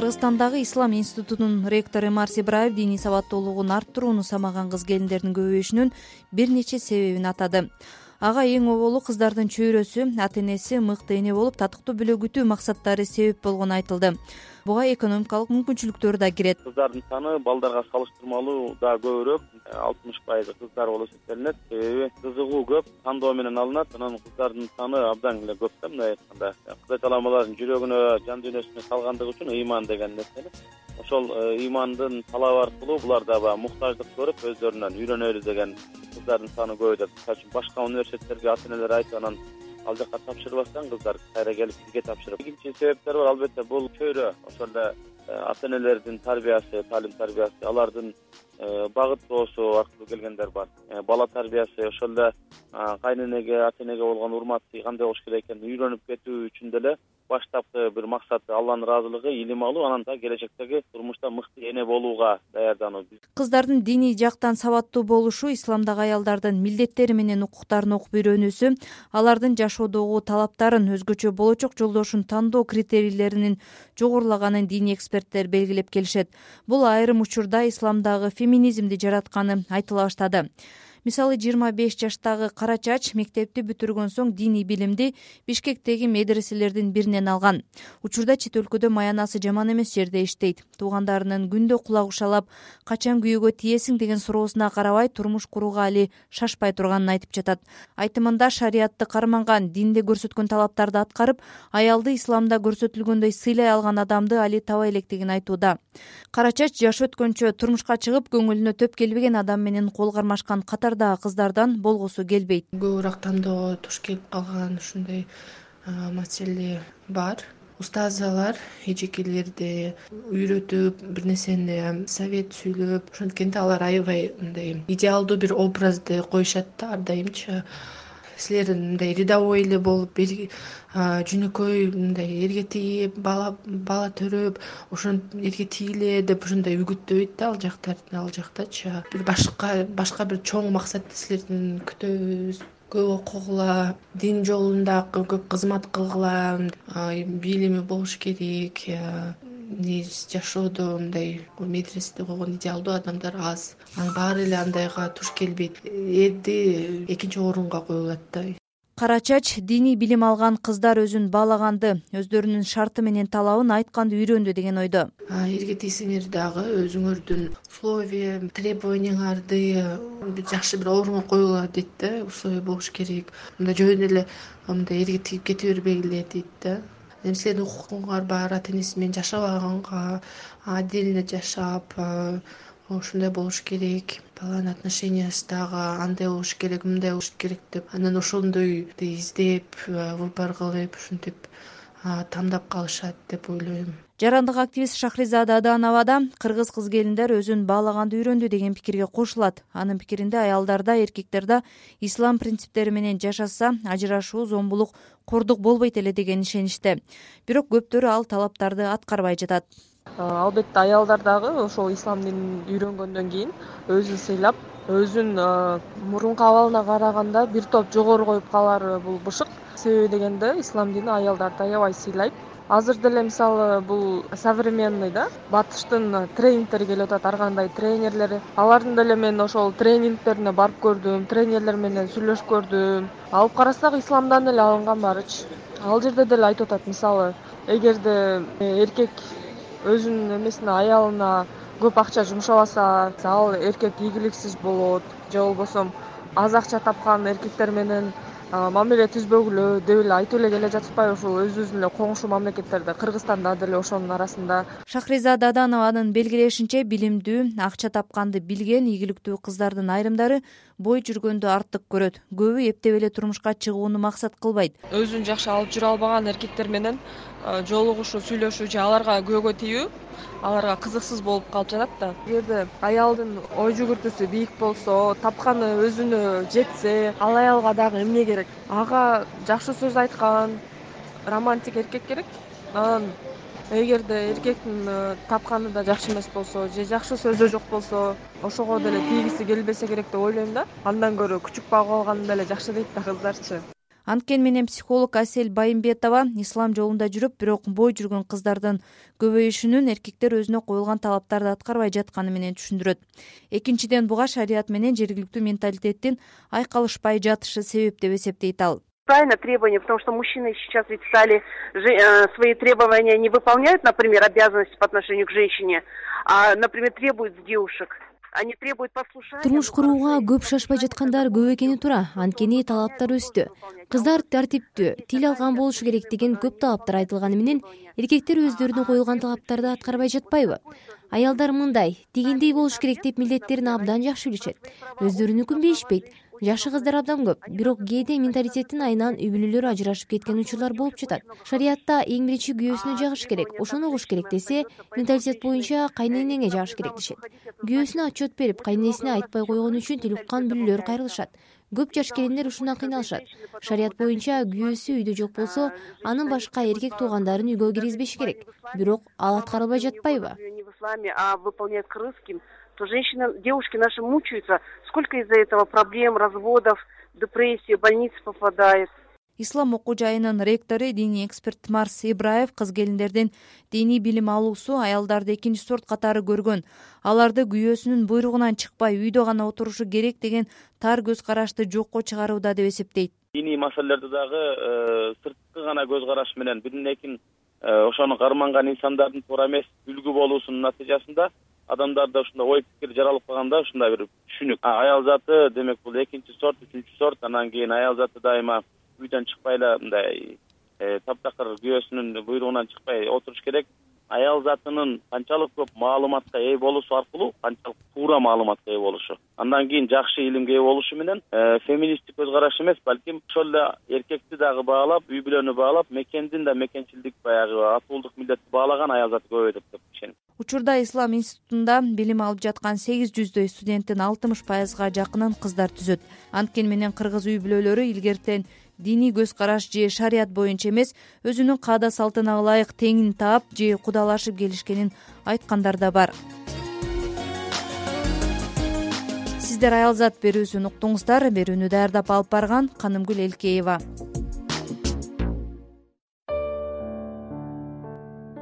кыргызстандагы ислам институтунун ректору эмарс ибраев диний сабаттуулугун арттырууну самаган кыз келиндердин көбөйүшүнүн бир нече себебин атады ага эң оболу кыздардын чөйрөсү ата энеси мыкты эне болуп татыктуу бүлөгүтүү максаттары себеп болгону айтылды. Буга экономикалык мүмкүнчүлүктөр да кирет. Кыздардын саны балдарга салыштырмалуу дагы көбүрөөк. Алтымыш пайызы кыздар болуп эсептелинет. Себеби кызыгуу көп тандоо менен алынат. Анан кыздардын саны абдан эле көп да мындай айтканда. Кудай таала алардын жүрөгүнө жан дүйнөсүнө салгандыгы үчүн ыйман деген нерсени. Ошол э, ыймандын талабы аркылуу булар дагы баягы муктаждык көрүп өздөрүнөн үйрөнөлү деген кыздардын саны көбөйүп атат. Мисалы үчүн башка университеттерге ата энелер айтып анан ал жака тапшырбастан кыздар кайра келип бизге тапшырып. Экинчи себептер бар албетте бул чөйрө ошол эле ата энелердин тарбиясы таалим тарбиясы алардын э, багыттоосу аркылуу келгендер бар. Э, бала тарбиясы ошол эле кайнэнеге ата энеге болгон урматты кандай болуш керек экенин үйрөнүп кетүү үчүн деле баштапкы бир максаты алланын ыраазылыгы илим алуу анан дагы келечектеги турмушта мыкты эне болууга даярдануу. Кыздардын диний жактан сабаттуу болушу исламдагы аялдардын милдеттери менен укуктарын окуп үйрөнүүсү алардын жашоодогу талаптарын өзгөчө болочок жолдошун тандоо критерийлеринин жогорулаганын диний эксперттер белгилеп келишет. Бул айрым учурда исламдагы феминизмди жаратканы айтыла баштады мисалы жыйырма беш жаштагы кара чач мектепти бүтүргөн соң диний билимди бишкектеги медреселердин биринен алган. Учурда чет өлкөдө маянасы жаман эмес жерде иштейт. Туугандарынын күндө кулак ушалап качан күйөөгө тиесиң? деген суроосуна карабай турмуш курууга али шашпай турганын айтып жатат. Айтымында шариятты карманган динде көрсөткөн талаптарды аткарып аялды исламда көрсөтүлгөндөй сыйлай алган адамды али таба электигин айтууда. Кара чач жашы өткөнчө турмушка чыгып көңүлүнө төп келбеген адам менен кол кармашкан катар кыздардан болгусу келбейт. Көп ыраак тандоого туш келип калган ушундай маселе бар. Устазалар эжекелерди үйрөтүп бир нерсени совет сүйлөп ошенткенде алар аябай мындай идеалдуу бир образды коюшат да ар дайымчы силер мындай рядовой эле болуп жөнөкөй мындай эрге тигип бала бала төрөп ошон эрге тийгиле деп ошондой үгүттөбөйт да ал жактар ал жактачы. Бир башка башка бир чоң максатты силерден күтөбүз көп окугула дин жолунда көп кызмат кылгыла билими болуш керек жашоодо мындай медреседе койгон идеалдуу адамдар аз. Анан баары эле андайга туш келбейт. Эрди экинчи орунга коюлат да. Кара чач диний билим алган кыздар өзүн баалаганды өздөрүнүн шарты менен талабын айтканды үйрөндү деген ойдо. Эрге тийсеңер дагы өзүңөрдүн условие требованияңарды жакшы бир орунга коюла дейт да условие болуш керек. Мындай жөн эле мындай эрге тигип кете бербегиле дейт да эми силердин укугуңар бар ата энеси менен жашабаганга отдельно жашап ушундай болуш керек. Баланын отношениясы дагы андай болуш керек мындай болуш керек деп анан ошондойду издеп выбор кылып ушинтип тандап калышат деп ойлойм. Жарандык активист шахризада аданова да кыргыз кыз келиндер өзүн баалаганды үйрөндү деген пикирге кошулат. Анын пикиринде аялдарда эркектерде ислам принциптери менен жашаса ажырашуу зомбулук кордук болбойт эле деген ишеничте. Бирок көптөрү ал талаптарды аткарбай жатат. Албетте аялдар дагы ошол ислам динин үйрөнгөндөн кийин өзүн сыйлап өзүн мурунку абалына караганда бир топ жогору коюп калары бул бышык себеби дегенде ислам дини аялдарды аябай сыйлайт. Азыр деле мисалы бул современный да батыштын тренингдери келип атат ар кандай тренерлери. Алардын деле мен ошол тренингдерине барып көрдүм тренерлер менен сүйлөшүп көрдүм. Алып карасак исламдан эле алынган баарычы ал жерде деле айтып атат мисалы эгерде эркек өзүнүн эмесине аялына көп акча жумшабаса ал эркек ийгиликсиз болот же болбосо аз акча тапкан эркектер менен мамиле түзбөгүлө деп эле айтып эле келе жатышпайбы ушул өзүбүздүн эле коңшу мамлекеттерде кыргызстанда деле ошонун арасында? Шахризада аданованын белгилешинче билимдүү акча тапканды билген ийгиликтүү кыздардын айрымдары бой жүргөндү артык көрөт. Көбү эптеп эле турмушка чыгууну максат кылбайт. Өзүн жакшы алып жүрө албаган эркектер менен жолугушуу сүйлөшүү же аларга күбөгө тийүү аларга кызыксыз болуп калып жатат да. Эгерде аялдын ой жүгүртүүсү бийик болсо тапканы өзүнө жетсе ал аялга дагы эмне керек? Ага жакшы сөз айткан романтик эркек керек. Анан эгерде эркектин э, тапканы да жакшы эмес болсо же жакшы сөзү жок болсо ошого деле тийгиси келбесе керек деп ойлойм да. Андан көрө күчүк багып алган деле жакшы дейт да кыздарчы анткени менен психолог асель байымбетова ислам жолунда жүрүп бирок бой жүргөн кыздардын көбөйүшүнүн эркектер өзүнө коюлган талаптарды аткарбай жатканы менен түшүндүрөт. Экинчиден буга шарият менен жергиликтүү менталитеттин айкалышпай жатышы себеп деп эсептейт ал. Правильно требования потому что мужчины сейчас ведь стали э, свои требования не выполняют например обязанности по отношению к женщине а например требуют с девушек они требуют послушания турмуш курууга көп шашпай жаткандар көп экени туура анткени талаптар өстү. Кыздар тартиптүү тил алган болушу керек деген көп талаптар айтылганы менен эркектер өздөрүнө коюлган талаптарды аткарбай жатпайбы. Аялдар мындай тигиндей болуш керек деп милдеттерин абдан жакшы билишет. Өздөрүнүкүн билишпейт жакшы кыздар абдан көп бирок кээде менталитеттин айынан үй бүлөлөр ажырашып кеткен учурлар болуп жатат. Шариятта эң биринчи күйөөсүнө жагыш керек ошону угуш керек десе менталитет боюнча кайнэнеңе жагыш керек дешет. Күйөөсүнө отчет берип кайнэнесине айтпай койгону үчүн тил уккан бүлөлөр кайрылышат. Көп жаш келиндер ушундан кыйналышат. Шарият боюнча күйөөсү үйдө жок болсо анын башка эркек туугандарын үйгө киргизбеш керек. Бирок ал аткарылбай жатпайбы? Не в исламе а выполняет к русским то женщины девушки наши мучаются сколько из за этого проблем разводов депрессии в больницы попадает. Ислам окуу жайынын ректору диний эксперт марс ибраев кыз келиндердин диний билим алуусу аялдарды экинчи сорт катары көргөн. Аларды күйөөсүнүн буйругунан чыкпай үйдө гана отурушу керек деген тар көз карашты жокко чыгарууда деп эсептейт. Диний маселелерди дагы э, сырткы гана көз караш менен бирин экин э, ошону карманган инсандардын туура эмес үлгү болуусунун натыйжасында адамдарда ушундай ой пикир жаралып калганда ушундай бир түшүнүк. Аял заты демек бул экинчи сорт үчүнчү сорт анан кийин аял заты дайыма үйдөн чыкпай эле мындай э, таптакыр күйөөсүнүн буйругунан чыкпай отуруш керек. Аял затынын канчалык көп маалыматка ээ болуусу аркылуу канчалык туура маалыматка ээ болушу. Андан кийин жакшы илимге ээ болушу менен э, феминисттик көз караш эмес балким ошол эле эркекти дагы баалап үй бүлөнү баалап мекендин да мекенчилдик баягы атуулдук милдетти баалаган аял заты көбөйдүп деп ишенем учурда ислам институтунда билим алып жаткан сегиз жүздөй студенттин алтымыш пайызга жакынын кыздар түзөт. Анткени менен кыргыз үй бүлөлөрү илгертен диний көз караш же шарият боюнча эмес өзүнүн каада салтына ылайык теңин таап же кудалашып келишкенин айткандар да бар. Сиздер аялзат берүүсүн уктуңуздар берүүнү даярдап алып барган канымгүл элкеева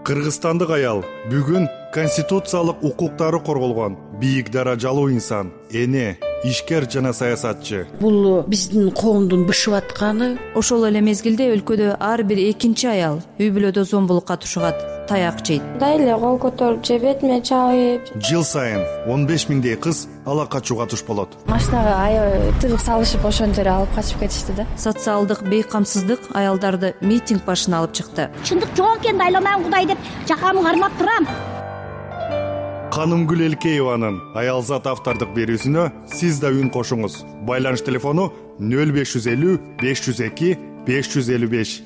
кыргызстандык аял. Бүгүн конституциялык укуктары корголгон. Бийик даражалуу инсан эне ишкер жана саясатчы. Бул биздин коомдун бышып атканы. Ошол эле мезгилде өлкөдө ар бир экинчи аял үй бүлөдө зомбулукка тушугат таяк жейт. Мындай эле кол көтөрүп же бетиме чабып жыл сайын он беш миңдей кыз ала качууга туш болот. Машинага аябай тыгып салышып ошентип эле алып качып кетишти да. Социалдык бейкамсыздык аялдарды митинг башына алып чыкты. Чындык жок экенин айламан кудай деп жакамды кармап турам. Канымгүл элкееванын аялзат автордук берүүсүнө сиз да үн кошуңуз. Байланыш телефону нөл беш жүз элүү беш жүз эки беш жүз элүү беш